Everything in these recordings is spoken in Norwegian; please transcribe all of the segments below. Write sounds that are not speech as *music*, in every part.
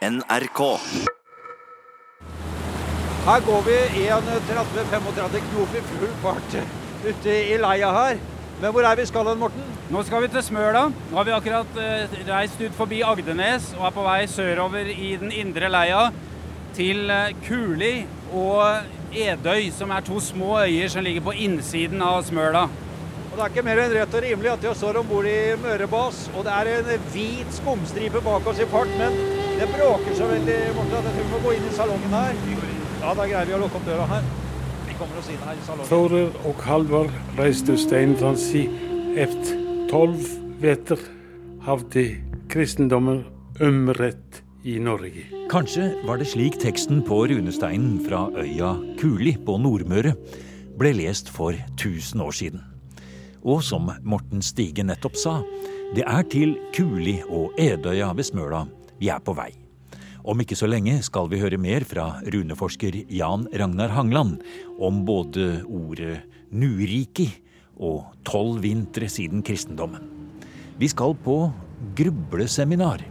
NRK. Her går vi 31-35 knop i full fart ute i leia her. Men hvor er vi skal hen, Morten? Nå skal vi til Smøla. Nå har vi akkurat eh, reist ut forbi Agdenes og er på vei sørover i den indre leia til eh, Kuli og Edøy, som er to små øyer som ligger på innsiden av Smøla. Og Det er ikke mer enn rett og rimelig at vi står om bord i Mørebas, og det er en hvit skumstripe bak oss i fart, men det bråker så veldig, Morten, at jeg tror vi må gå inn i salongen her. Ja, da greier vi å lukke opp døra her. Vi kommer oss inn her i salongen. Thorer og Halvar reiste steinfransi efter tolv veter hafði kristendommen umrett i Norge. Kanskje var det slik teksten på runesteinen fra øya Kuli på Nordmøre ble lest for 1000 år siden. Og som Morten Stige nettopp sa, det er til Kuli og Edøya ved Smøla vi er på vei. Om ikke så lenge skal vi høre mer fra runeforsker Jan Ragnar Hangland om både ordet nuriki og tolv vintre siden kristendommen. Vi skal på grubleseminar.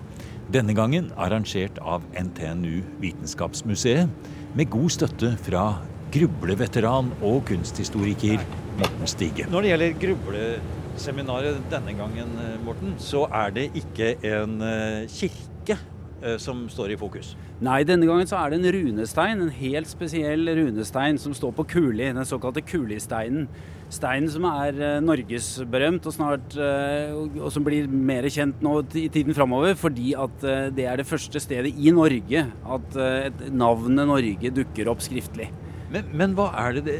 Denne gangen arrangert av NTNU Vitenskapsmuseet, med god støtte fra grubleveteran og kunsthistoriker Morten Stige. Når det gjelder grubleseminaret denne gangen, eh, Morten, så er det ikke en eh, kirke eh, som står i fokus. Nei, denne gangen så er det en runestein, en helt spesiell runestein som står på Kuli, den såkalte Kulisteinen. Steinen som er eh, norgesberømt og, snart, eh, og, som blir mer kjent nå i tiden framover, fordi at det er det første stedet i Norge at navnet Norge dukker opp skriftlig. Men, men hva er det det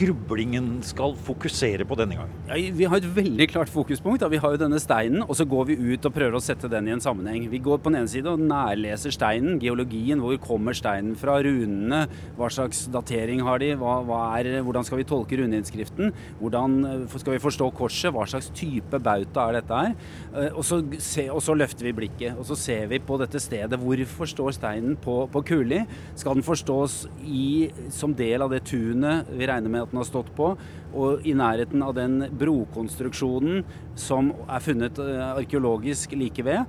grublingen skal fokusere på denne gangen? Ja, vi har et veldig klart fokuspunkt. Da. Vi har jo denne steinen, og så går vi ut og prøver å sette den i en sammenheng. Vi går på den ene side og nærleser steinen, geologien. Hvor kommer steinen fra? Runene. Hva slags datering har de? Hva, hva er, hvordan skal vi tolke runeinnskriften? Hvordan eh, skal vi forstå korset? Hva slags type bauta er dette her? Eh, Og så, se, og så løfter vi blikket, og så ser vi på dette stedet. Hvorfor står steinen på, på Kuli? Skal den forstås i, som del av det tunet vi regner med at den har stått på, og i nærheten av den brokonstruksjonen som er funnet eh, arkeologisk like ved?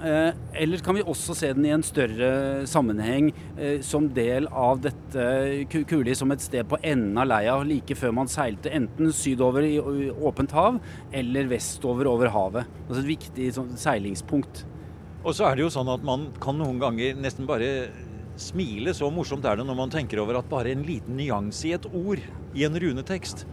Eh, Eller kan vi også se den i en større sammenheng eh, som del av dette Ku- Kuli som et sted på enden av leia like før man seilte enten sydover i åpent hav eller vestover over havet. Altså et viktig sånn, seilingspunkt. Og så er det jo sånn at man kan noen ganger nesten bare smile. Så morsomt er det når man tenker over at bare en liten nyanse i et ord i en runetekst,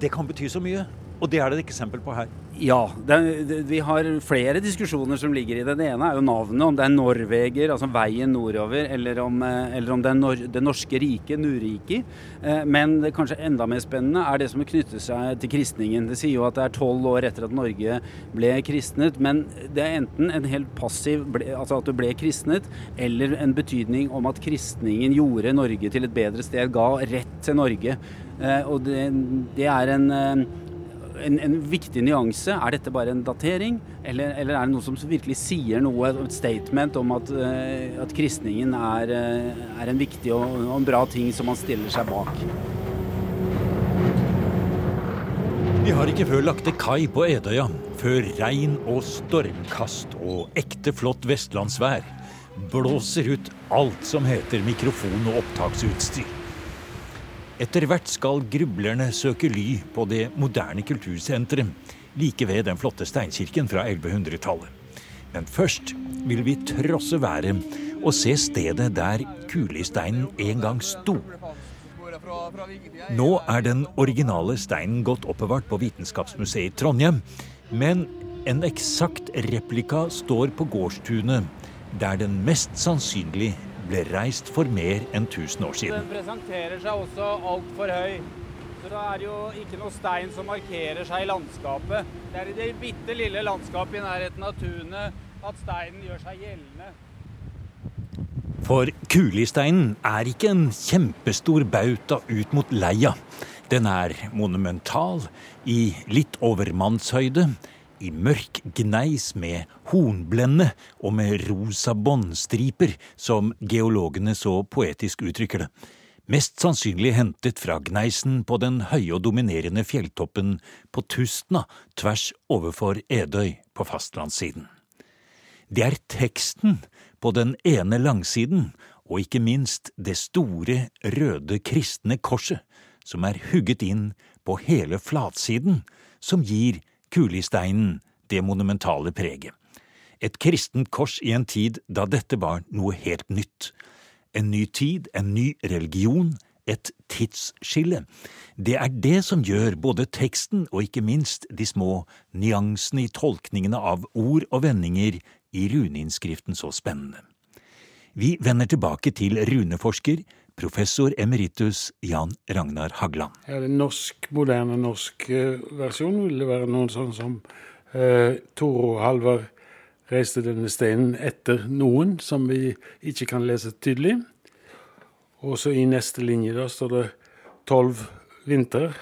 det kan bety så mye. Og det er det et eksempel på her. Ja, det, det, vi har flere diskusjoner som ligger i det. Det ene er jo navnet, om det er Norveger, altså veien nordover, eller om, eh, eller om det er nor det norske riket, Nuriki. Eh, Men det kanskje enda mer spennende er det som knytter seg til kristningen. Det sier jo at det er tolv år etter at Norge ble kristnet, men det er enten en helt passiv, ble, altså at du ble kristnet, eller en betydning om at kristningen gjorde Norge til et bedre sted, ga rett til Norge. Eh, Og det, det er en en, en viktig nyanse. Er dette bare en datering, eller, eller er det noe som virkelig sier noe, et statement om at, eh, at kristningen er, eh, er en viktig og, og en bra ting som man stiller seg bak? Vi har ikke før lagt til kai på Edøya, før regn og stormkast og ekte flott vestlandsvær blåser ut alt som heter mikrofon og opptaksutstyr. Etter hvert skal grublerne søke ly på det moderne kultursenteret like ved den flotte steinkirken fra 1100-tallet. Men først vil vi trosse været og se stedet der kulesteinen en gang sto. Nå er den originale steinen godt oppbevart på Vitenskapsmuseet i Trondheim, men en eksakt replika står på gårdstunet, der den mest sannsynlig ble reist for mer enn 1000 år siden. Den presenterer seg også altfor høy. Så da er det jo ikke noe stein som markerer seg i landskapet. Det er i det bitte lille landskapet i nærheten av tunet at steinen gjør seg gjeldende. For kulisteinen er ikke en kjempestor bauta ut mot leia. Den er monumental, i litt over mannshøyde, i mørk gneis med hornblende og med rosa båndstriper, som geologene så poetisk uttrykker det. Mest sannsynlig hentet fra gneisen på den høye og dominerende fjelltoppen på Tustna tvers overfor Edøy på fastlandssiden. Det er teksten på den ene langsiden, og ikke minst det store, røde kristne korset, som er hugget inn på hele flatsiden, som gir kulisteinen det monumentale preget. Et kristent kors i en tid da dette var noe helt nytt. En ny tid, en ny religion, et tidsskille. Det er det som gjør både teksten og ikke minst de små nyansene i tolkningene av ord og vendinger i runeinnskriften så spennende. Vi vender tilbake til runeforsker, professor emeritus Jan Ragnar Hagland. Ja, den norsk, moderne norsk versjonen versjon vil det være noen sånn som eh, Toro Halvard reiste denne steinen etter noen, som vi ikke kan lese tydelig. Og så i neste linje da står det tolv vinter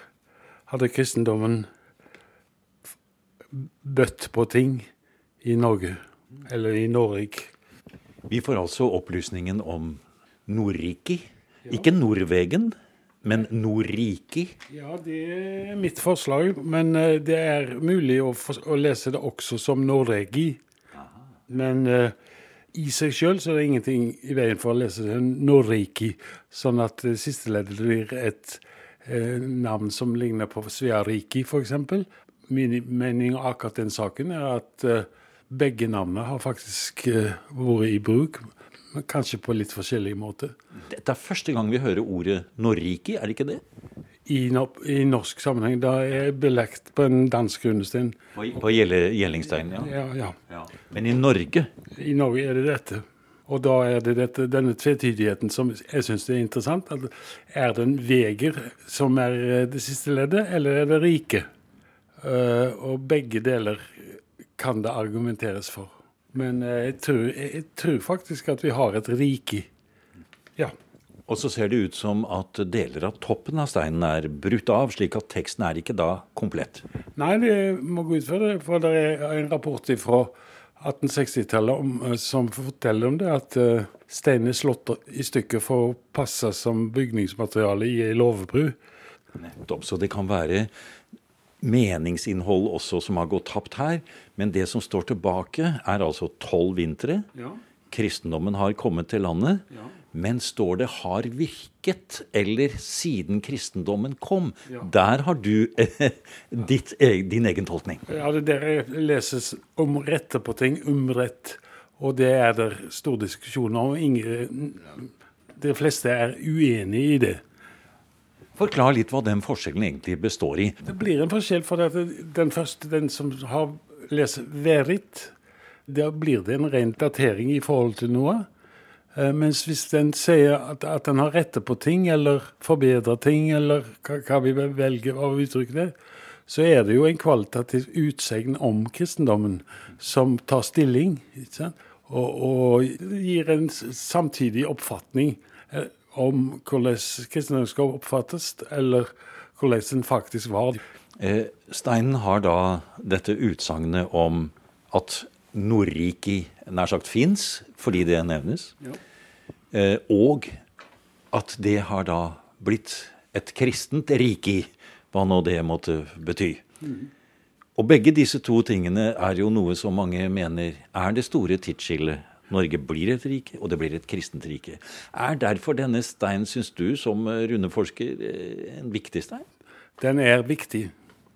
hadde kristendommen bøtt på ting i Norge, eller i Norge. Vi får altså opplysningen om Nordriki. Ikke Norvegen, men Norriki. Ja, det er mitt forslag, men eh, det er mulig å, å lese det også som Norregi. Men uh, i seg sjøl er det ingenting i veien for å lese det Norriki, sånn at det siste leddet blir et uh, navn som ligner på Sveariki, f.eks. Min mening av akkurat den saken er at begge navnene har faktisk vært i bruk, men kanskje på litt forskjellig måte. Dette er første gang vi hører ordet Norriki, er det ikke det? I, I, norsk sammenheng. Da er belagt på en dansk runesten. På, på Gjellingsteinen, ja. Ja, ja. ja. Men i Norge? I Norge er det dette. Og da er det dette, denne tvetydigheten som jeg syns er interessant. Er det en veger som er det siste leddet, eller er det rike? Uh, og begge deler kan det argumenteres for. Men uh, jeg, tror, jeg, tror, faktisk at vi har et rike. Ja. Og så ser det ut som at deler av toppen av steinen er brutt av, slik at teksten er ikke da komplett. Nei, det må gå ut for det. For det er en rapport fra 1860-tallet som forteller om det, at uh, steinen er slått i stykker for å passe som bygningsmateriale i ei låvebru. Nettopp. Så det kan være meningsinnhold også som har gått tapt her. Men det som står tilbake, er altså tolv vintre. Ja. Kristendommen har kommet til landet. Ja. Men står det 'har virket' eller 'siden kristendommen kom'? Ja. Der har du *laughs* ditt, din egen tolkning. Ja, det der leses om rette på ting, umrett. Og det er det stor diskusjon om. Ingen, de fleste er uenig i det. Forklar litt hva den forskjellen egentlig består i. Det blir en forskjell, for den første, den som har lest verit, da blir det en ren datering i forhold til noe. Eh, mens hvis den sier at, at den har rette på ting, eller forbedrer ting, eller hva, vi velger av uttrykk det, så er det jo en kvalitativ utsegn om kristendommen som tar stilling. Og, og, gir en samtidig oppfatning eh, om hvordan kristendommen skal oppfattes, eller hvordan den faktisk var. Eh, Steinen har da dette utsagnet om at Nordriki nær sagt fins, fordi det nevnes. Ja. Eh, og at det har da blitt et kristent riki, hva nå det måtte bety. Mm. Og begge disse to tingene er jo noe som mange mener er det store tidsskillet. Norge blir et rike, og det blir et kristent rike. Er derfor denne steinen, syns du som rundeforsker, eh, en viktig stein? Den er viktig,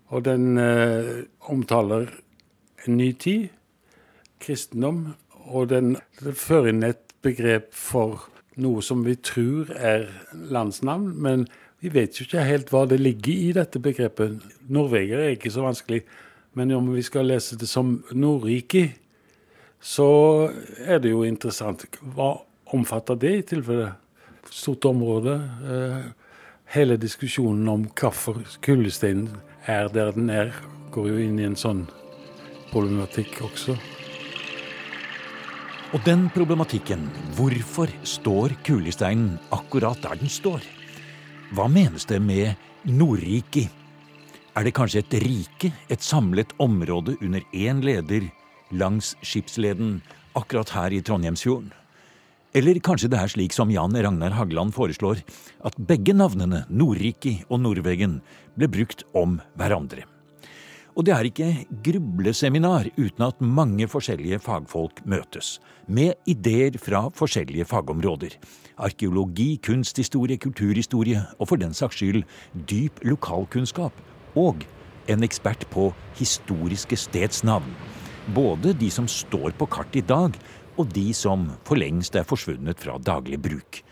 og den eh, omtaler en ny tid kristendom, og den, fører inn et begrep for noe som vi tror er landsnavn, men vi vet jo ikke helt hva det ligger i dette begrepet. Norveger er ikke så vanskelig, men om vi skal lese det som Nordrike, så er det jo interessant. Hva omfatter det i tilfelle? Stort område. Eh, hele diskusjonen om hvorfor kullesteinen er der den er, går jo inn i en sånn problematikk også. Og den problematikken, hvorfor står kulesteinen akkurat der den står? Hva menes det med Nordriki? Er det kanskje et rike, et samlet område under én leder langs skipsleden akkurat her i Trondheimsfjorden? Eller kanskje det er slik som Jan Ragnar Hagland foreslår, at begge navnene Nordriki og Norvegen, ble brukt om hverandre? Og det er ikke grubleseminar uten at mange forskjellige fagfolk møtes, med ideer fra forskjellige fagområder. Arkeologi, kunsthistorie, kulturhistorie og for den saks skyld dyp lokalkunnskap. Og en ekspert på historiske stedsnavn. Både de som står på kart i dag, og de som for lengst er forsvunnet fra daglig bruk.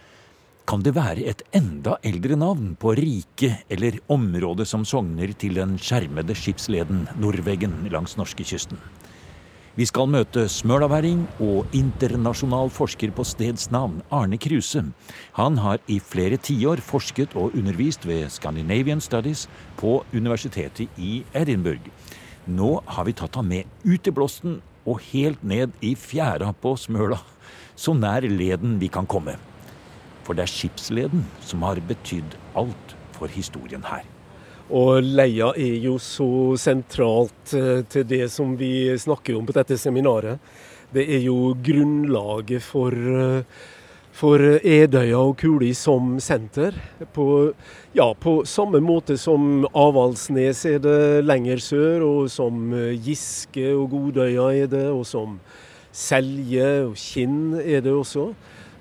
Kan det være et enda eldre navn på riket eller området som sogner til den skjermede skipsleden Nordveggen langs norskekysten? Vi skal møte smølaværing og internasjonal forsker på stedsnavn, Arne Kruse. Han har i flere tiår forsket og undervist ved Scandinavian Studies på universitetet i Edinburgh. Nå har vi tatt han med ut i blåsten og helt ned i fjæra på Smøla, så nær leden vi kan komme. For det er skipsleden som har betydd alt for historien her. Og leia er jo så sentralt eh, til det som vi snakker om på dette seminaret. Det er jo grunnlaget for, eh, for Edøya og Kuli som senter. På, ja, på samme måte som Avaldsnes er det lenger sør, og som Giske og Godøya er det, og som Selje og Kinn er det også.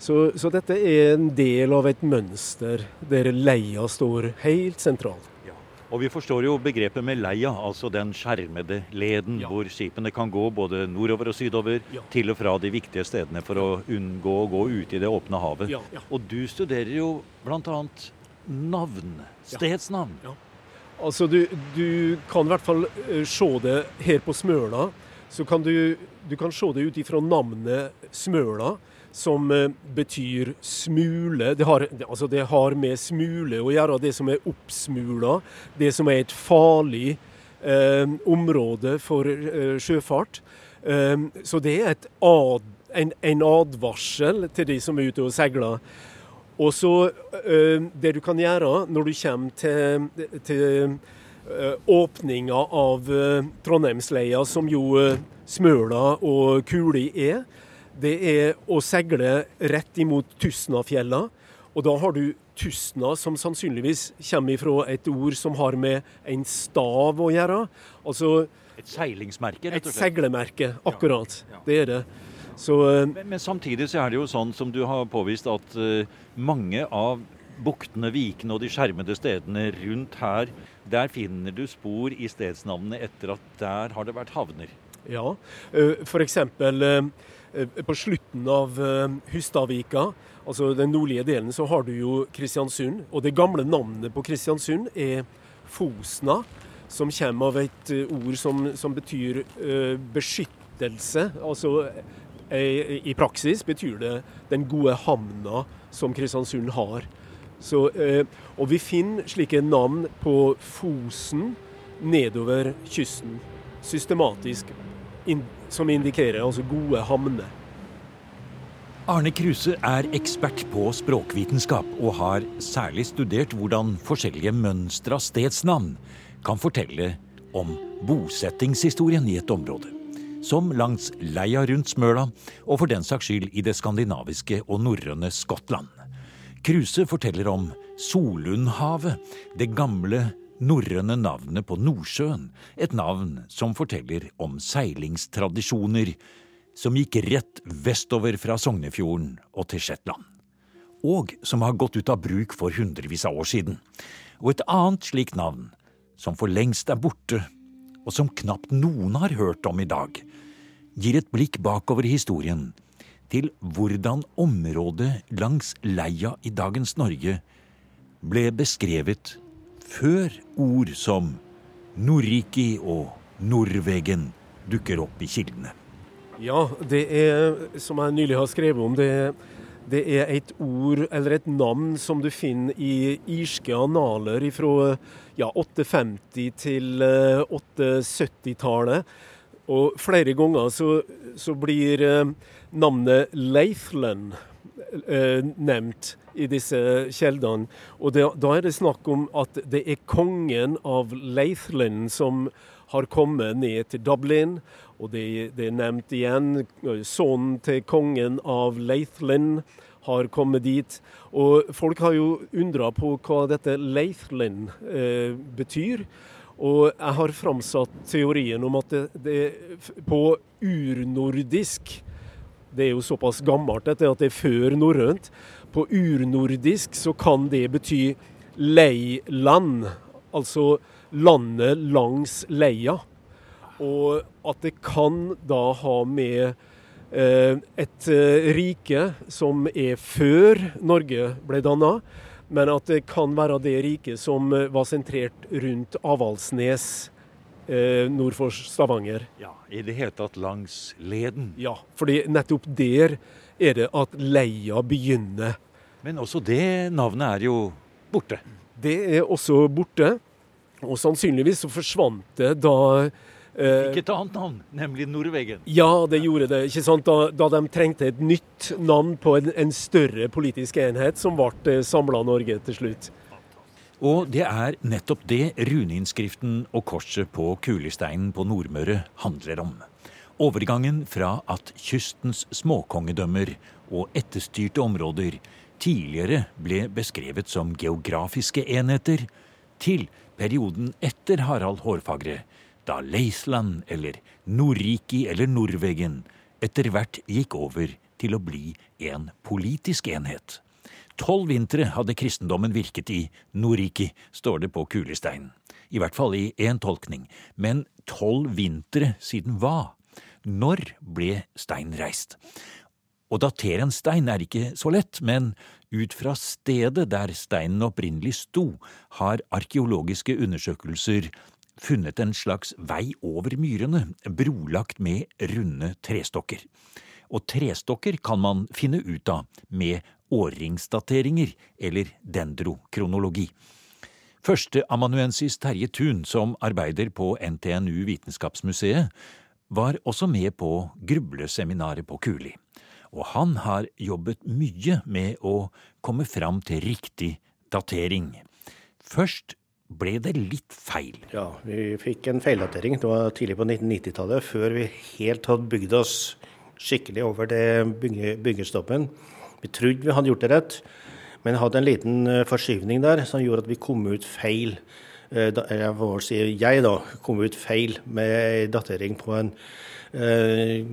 Så, så, dette er en del av et mønster der leia står helt sentralt. Ja. Og vi forstår jo begrepet med leia, altså den skjermede leden ja. hvor skipene kan gå både nordover og sydover ja. til og fra de viktige stedene for å unngå å gå ut i det åpne havet. Og du studerer jo bl.a. navn, stedsnavn. Altså du, du, kan i hvert fall eh, se det her på Smøla. Så kan du, du kan se det ut ifra navnet Smøla som eh, betyr smule. Det har, altså det har, med smule å gjøre, det som er oppsmula. Det som er et farlig eh, område for eh, sjøfart. Eh, så det er ad, en, en, advarsel til de som er ute og seiler. Og så eh, Det du kan gjøre når du kommer til, til eh, åpninga av Trondheimsleia, som jo Smøla og Kuli er, det er å seile rett imot Tustnafjella. Og da har du Tustna, som sannsynligvis kommer fra et ord som har med en stav å gjøre. Altså Et seilingsmerke, rett og slett? Et seglemerke, akkurat. Ja, ja. Det er det. Så, uh, men, men, samtidig så er det jo sånn som du har påvist, at uh, mange av buktene, vikene og de skjermede stedene rundt her, der finner du spor i stedsnavnene etter at der har det vært havner. Ja, uh, Eh, på slutten av eh, Hustadvika, altså den nordlige delen, så har du jo Kristiansund. Og det gamle navnet på Kristiansund er Fosna, som kommer av et eh, ord som, som betyr beskyttelse. Altså i, praksis betyr det den gode havna som Kristiansund har. Så, og vi finner slike navn på Fosen nedover kysten. Systematisk som indikerer altså gode havner. Arne Kruse er ekspert på språkvitenskap og har særlig studert hvordan forskjellige mønstre av stedsnavn kan fortelle om bosettingshistorien i et område. Som langs leia rundt Smøla, og for den saks skyld i det skandinaviske og norrøne Skottland. Kruse forteller om Solundhavet, det gamle norrøne navnet på Nordsjøen, et navn som forteller om seilingstradisjoner som gikk rett vestover fra Sognefjorden og til Shetland, og som har gått ut av bruk for hundrevis av år siden. Og et annet slikt navn, som for lengst er borte, og som knapt noen har hørt om i dag, gir et blikk bakover historien til hvordan området langs leia i dagens Norge ble beskrevet før ord som Norriki og Norvegen dukker opp i kildene. Ja, det er, som jeg nylig har skrevet om, det, det er et ord eller et navn som du finner i irske analer fra ja, 850 til 870-tallet. Eh, og flere ganger så, så blir eh, navnet Leifland eh, nevnt i disse kjeldene. Og det, da er det snakk om at det er kongen av Leithland som har kommet ned til Dublin. Og det, det er nevnt igjen. Sønnen til kongen av Leithland har kommet dit. Og folk har jo undra på hva dette Leithland eh, betyr. Og jeg har framsatt teorien om at det, det på urnordisk Det er jo såpass gammelt dette at det er før norrønt. På urnordisk så kan det bety leiland, altså landet langs leia. Og at det kan da ha med eh, et eh, rike som er før Norge ble danna, men at det kan være det riket som eh, var sentrert rundt Avaldsnes eh, nord for Stavanger. Ja, I det hele tatt langs leden. Ja, fordi nettopp der er det at leia begynner. Men også det navnet er jo borte. Det er også borte. Og sannsynligvis så forsvant det da Eh, Fikk et annet navn, nemlig Norvegen. Ja, det gjorde det. ikke sant? Da, da de trengte et nytt navn på en, en større politisk enhet, som ble eh, samla Norge til slutt. Og det er nettopp det runeinnskriften og korset på kulesteinen på Nordmøre handler om. Overgangen fra at kystens småkongedømmer og etterstyrte områder tidligere ble beskrevet som geografiske enheter, til perioden etter Harald Hårfagre, da Leisland eller Nordriki eller Norvegen etter hvert gikk over til å bli en politisk enhet. Tolv vintre hadde kristendommen virket i Noriki, står det på kulesteinen. I hvert fall i én tolkning. Men tolv vintre siden hva? Når ble steinen reist? Å datere en stein er ikke så lett, men ut fra stedet der steinen opprinnelig sto, har arkeologiske undersøkelser funnet en slags vei over myrene, brolagt med runde trestokker. Og trestokker kan man finne ut av med årringsdateringer eller dendrokronologi. Førsteamanuensis Terje Thun, som arbeider på NTNU Vitenskapsmuseet, var også med på grubleseminaret på Kuli. Og han har jobbet mye med å komme fram til riktig datering. Først ble det litt feil. Ja, vi fikk en feildatering. Det var tidlig på 1990-tallet, før vi helt hadde bygd oss skikkelig over det bygge, byggestoppen. Vi trodde vi hadde gjort det rett, men hadde en liten eh, forskyvning der som gjorde at vi kom ut feil. Eh, si jeg, da, kom ut feil med datering på en eh,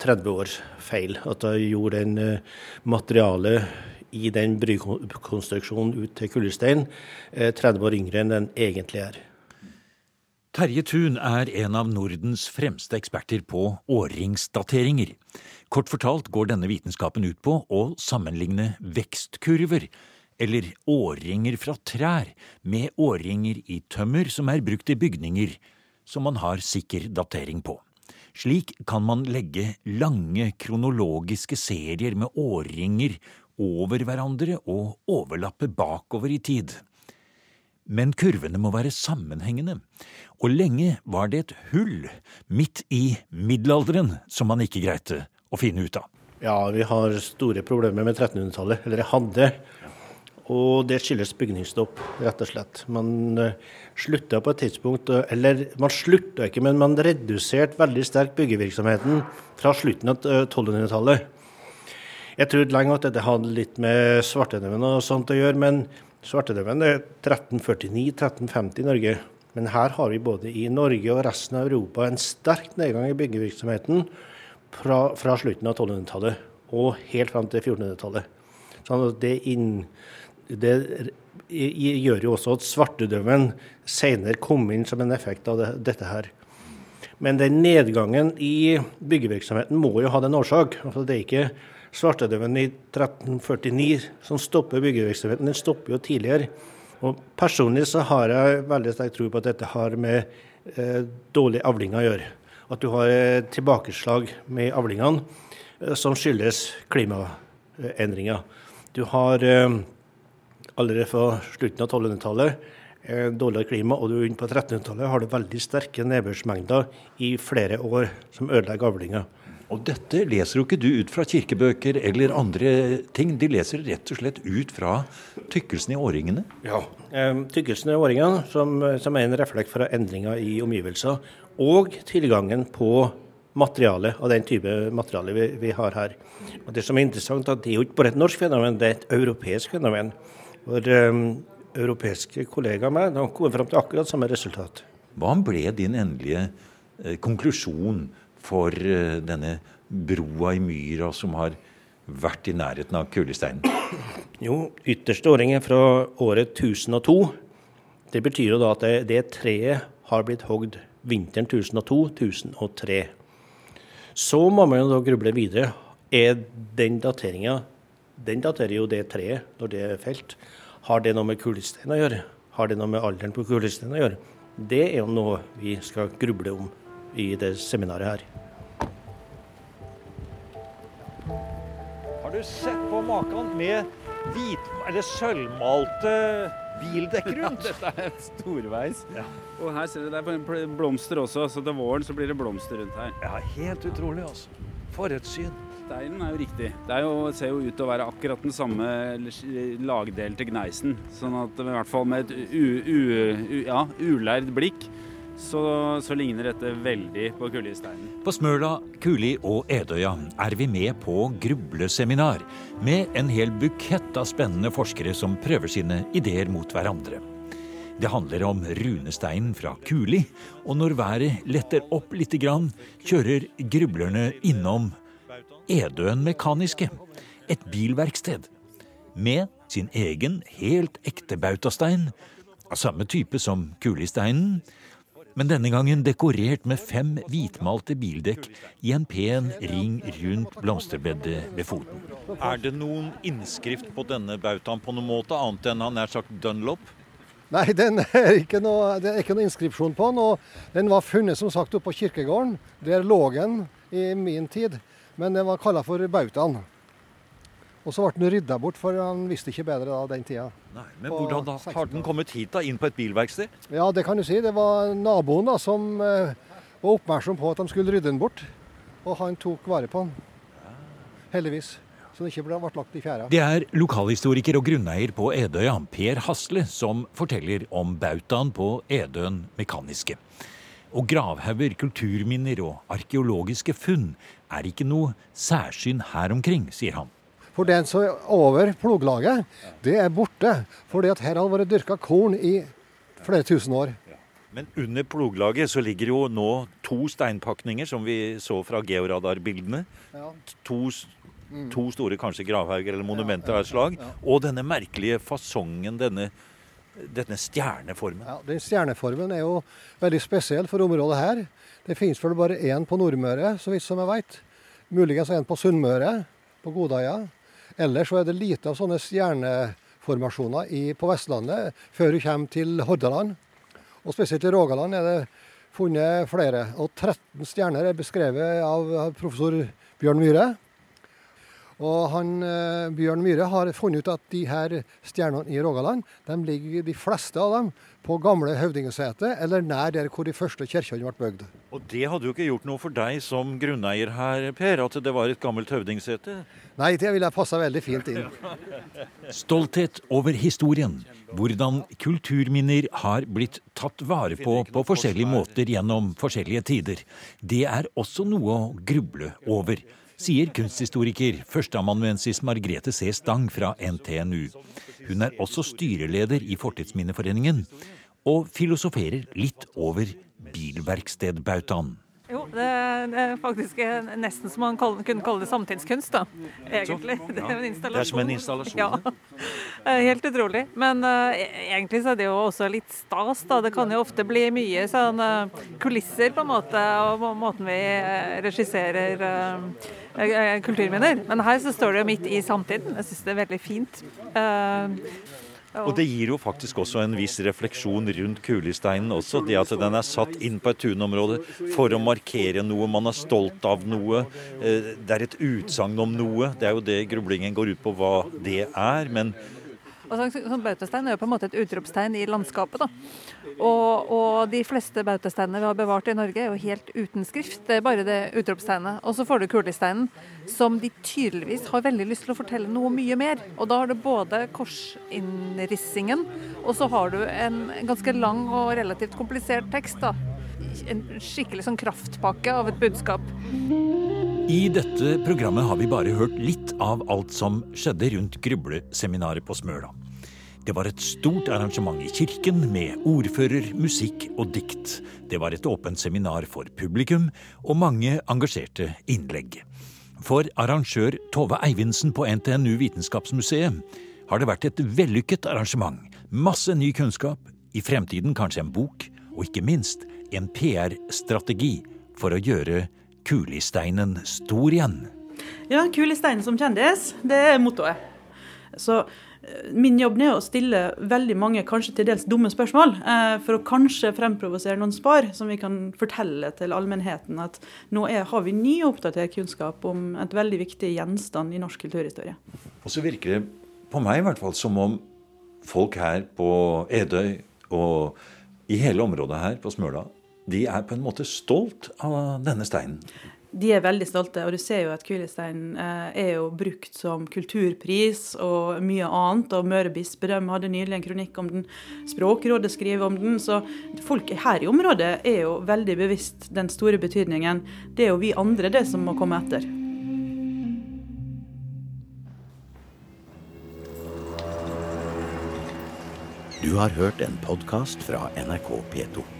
30 år feil. At jeg gjorde en eh, materiale i den brykonstruksjonen ut til kullestein 30 eh, år yngre enn den egentlig er. Terje Thun er en av Nordens fremste eksperter på årringsdateringer. Kort fortalt går denne vitenskapen ut på å sammenligne vekstkurver, eller årringer fra trær, med årringer i tømmer som er brukt i bygninger som man har sikker datering på. Slik kan man legge lange kronologiske serier med årringer over hverandre og overlappe bakover i tid. Men kurvene må være sammenhengende, og lenge var det et hull midt i middelalderen som man ikke greide finne ut av. Ja, vi har store problemer med 1300-tallet, eller jeg hadde. Og det skyldes bygningsstopp, rett og slett. Man uh, slutta på et tidspunkt, uh, eller man slutta ikke, men man reduserte veldig sterkt byggevirksomheten fra slutten av 1200-tallet. Uh, jeg trodde lenge at dette hadde litt med svartedauden og sånt å gjøre, men svartedauden er 1349-1350 i Norge. Men her har vi både i Norge og resten av Europa en sterk nedgang i byggevirksomheten fra, fra slutten av 1200-tallet og helt fram til 1400-tallet. Sånn det, inn, det, gjør jo også at svartedauden senere kom inn som en effekt av det, dette her. Men den nedgangen i byggevirksomheten må jo ha den årsak. Altså det er ikke svartedauden i 1349 som stopper byggevirksomheten. Den stopper jo tidligere. Og Personlig så har jeg veldig sterk tro på at dette har med eh, dårlig avlinger å gjøre. At du har tilbakeslag med avlingene eh, som skyldes klimaendringer. Du har eh, allerede fra slutten av 1200-tallet eh, dårligere klima, og du inn på 1300-tallet har du veldig sterke nedbørsmengder i flere år som ødelegger avlinger. Og dette leser jo ikke du ut fra kirkebøker eller andre ting. De leser rett og slett ut fra tykkelsen i årringene. Ja, tykkelsen i årringene, som, som, er en reflekt fra endringer i omgivelser, og tilgangen på materiale av den type materiale vi, vi, har her. Og Det som er interessant, at det er jo ikke bare et norsk fenomen, det er et europeisk fenomen. Hvor um, europeiske kollegaer med de kom frem til akkurat samme resultat. Hva ble din endelige eh, konklusjon for eh, denne broa i myra som har vært i nærheten av kulesteinen? Jo, ytterste åring er fra året 1002. Det betyr jo da at det, det treet har blitt hogd vinteren 1002-1003. Så må man jo da gruble videre. Er den dateringa Den daterer jo det treet når det er felt. Har det noe med kulesteinen å gjøre? Har det noe med alderen på kulesteinen å gjøre? Det er jo noe vi skal gruble om i det seminaret her. Har du sett på maken med hvit, eller sølvmalte bildekk rundt? Dette er storveis. Ja. Og her ser du det er blomster også, så til våren så blir det blomster rundt her. Ja, helt utrolig, altså. For et syn. Steinen er jo riktig. Det er jo, ser jo ut til å være akkurat den samme lagdelen til gneisen. Sånn at i hvert fall med et u, u, u, ja, ulærd blikk, så, så ligner dette veldig på kullesteinen. På Smøla, Kuli og Edøya er vi med på grubleseminar med en hel bukett av spennende forskere som prøver sine ideer mot hverandre. Det handler om runesteinen fra Kuli, og når været letter opp grann, kjører grublerne innom Edøen Mekaniske, et bilverksted, med sin egen helt ekte bautastein, av samme type som kulisteinen, men denne gangen dekorert med fem hvitmalte bildekk i en pen ring rundt blomsterbedet ved foten. Er det noen innskrift på denne bautaen på noen måte, annet enn han er sagt Dunlop? Nei, den er ikke noe, det er ikke noe inskripsjon på den. og Den var funnet som sagt oppe på kirkegården. Der lå den i min tid, men den var kalla for bautaen. Og så ble den rydda bort, for han visste ikke bedre da den tida. Nei, Men På hvordan da? Har den kommet hit, da? Inn på et bilverksted? Ja, det kan du si. Det var naboen da som eh, var oppmerksom på at de skulle rydde den bort. Og han tok vare på den. Heldigvis. Så den ikke ble, ble lagt i fjæra. Det er lokalhistoriker og grunneier på Edøya, Per Hasle, som forteller om bautaen på Edøen Mekaniske. Og gravhauger, kulturminner og arkeologiske funn er ikke noe særsyn her omkring, sier han. For den som er over ploglaget, det er borte. Fordi at her har det vært dyrka korn i flere tusen år. Men under ploglaget så ligger jo nå to steinpakninger, som vi så fra georadarbildene. Ja. To, to store kanskje gravhauger eller monumenter av et slag. Og denne merkelige fasongen, denne, denne stjerneformen. Ja, den stjerneformen er jo veldig spesiell for området her. Det finnes vel bare én på Nordmøre, så vidt som jeg vet. Muligens en på Sunnmøre, på Godøya. Ellers så er det lite av sånne stjerneformasjoner i, på Vestlandet før du kommer til Hordaland. Og spesielt i Rogaland er det funnet flere. Og 13 stjerner er beskrevet av professor Bjørn Myhre. Og han, eh, Bjørn Myhre har funnet ut at de her stjernene i Rogaland, de ligger de fleste av dem på gamle Høvdingeseter, eller nær der hvor de første kirkene ble bygd. Og det hadde jo ikke gjort noe for deg som grunneier her, Per, at det var et gammelt høvdingsete? Nei, det ville passa veldig fint inn. *laughs* Stolthet over historien. Hvordan kulturminner har blitt tatt vare på på forskjellige måter gjennom forskjellige tider. Det er også noe å gruble over, sier kunsthistoriker førsteamanuensis Margrethe C. Stang fra NTNU. Hun er også styreleder i Fortidsminneforeningen, og filosoferer litt over bilverkstedbautaen. Jo, det, er faktisk eh, nesten som man kunne kalle det samtidskunst, da. Egentlig. Det er en installasjon. Det er som en installasjon, Ja. Helt utrolig. Men e- egentlig så er det jo også litt stas, da. Det kan jo ofte bli mye sånn uh, kulisser, på en måte, og må- måten vi regisserer eh, kulturminner. Men her så står det jo midt i samtiden. Jeg syns det er veldig fint. Og det gir jo faktisk også en viss refleksjon rundt kulesteinen også. Det at den er satt inn på et tunområde for å markere noe. Man er stolt av noe. Eh, Det er et utsagn om noe. Det er jo det grublingen går ut på hva det er. Men Og sånn, sånn bautastein er jo på en måte et utropstegn i landskapet. da. Og, og de fleste bautasteinene vi har bevart i Norge er jo helt uten skrift. Det er bare det utropstegnet. Og så får du kulesteinen, som de tydeligvis har veldig lyst til å fortelle noe mye mer. Og da har du både korsinnrissingen, og så har du en ganske lang og relativt komplisert tekst. da. En skikkelig sånn kraftpakke av et budskap. I dette programmet har vi bare hørt litt av alt som skjedde rundt grubleseminaret på Smøla. Det var et stort arrangement i kirken med ordfører, musikk og dikt. Det var et åpent seminar for publikum og mange engasjerte innlegg. For arrangør Tove Eivindsen på NTNU Vitenskapsmuseet har det vært et vellykket arrangement. Masse ny kunnskap, i fremtiden kanskje en bok, og ikke minst en PR-strategi for å gjøre Kulisteinen stor igjen. Ja, Kulisteinen som kjendis, det er mottoet. Så eh, min jobb er å stille veldig mange kanskje til dels dumme spørsmål, eh, for å kanskje fremprovosere noen spar som vi kan fortelle til allmennheten at nå er, har vi ny og oppdatert kunnskap om et veldig viktig gjenstand i norsk kulturhistorie. Og så virker det på meg i hvert fall som om folk her på Edøy og i hele området her på Smøla, de er på en måte stolt av denne steinen. De er veldig stolte, og du ser jo at Kulisteinen eh, er jo brukt som kulturpris og mye annet. Og Møre bispedømme hadde nylig en kronikk om den. Språkrådet skriver om den. Så folk her i området er jo veldig bevisst den store betydningen. Det er jo vi andre det som må komme etter. Du har hørt en podkast fra NRK P2.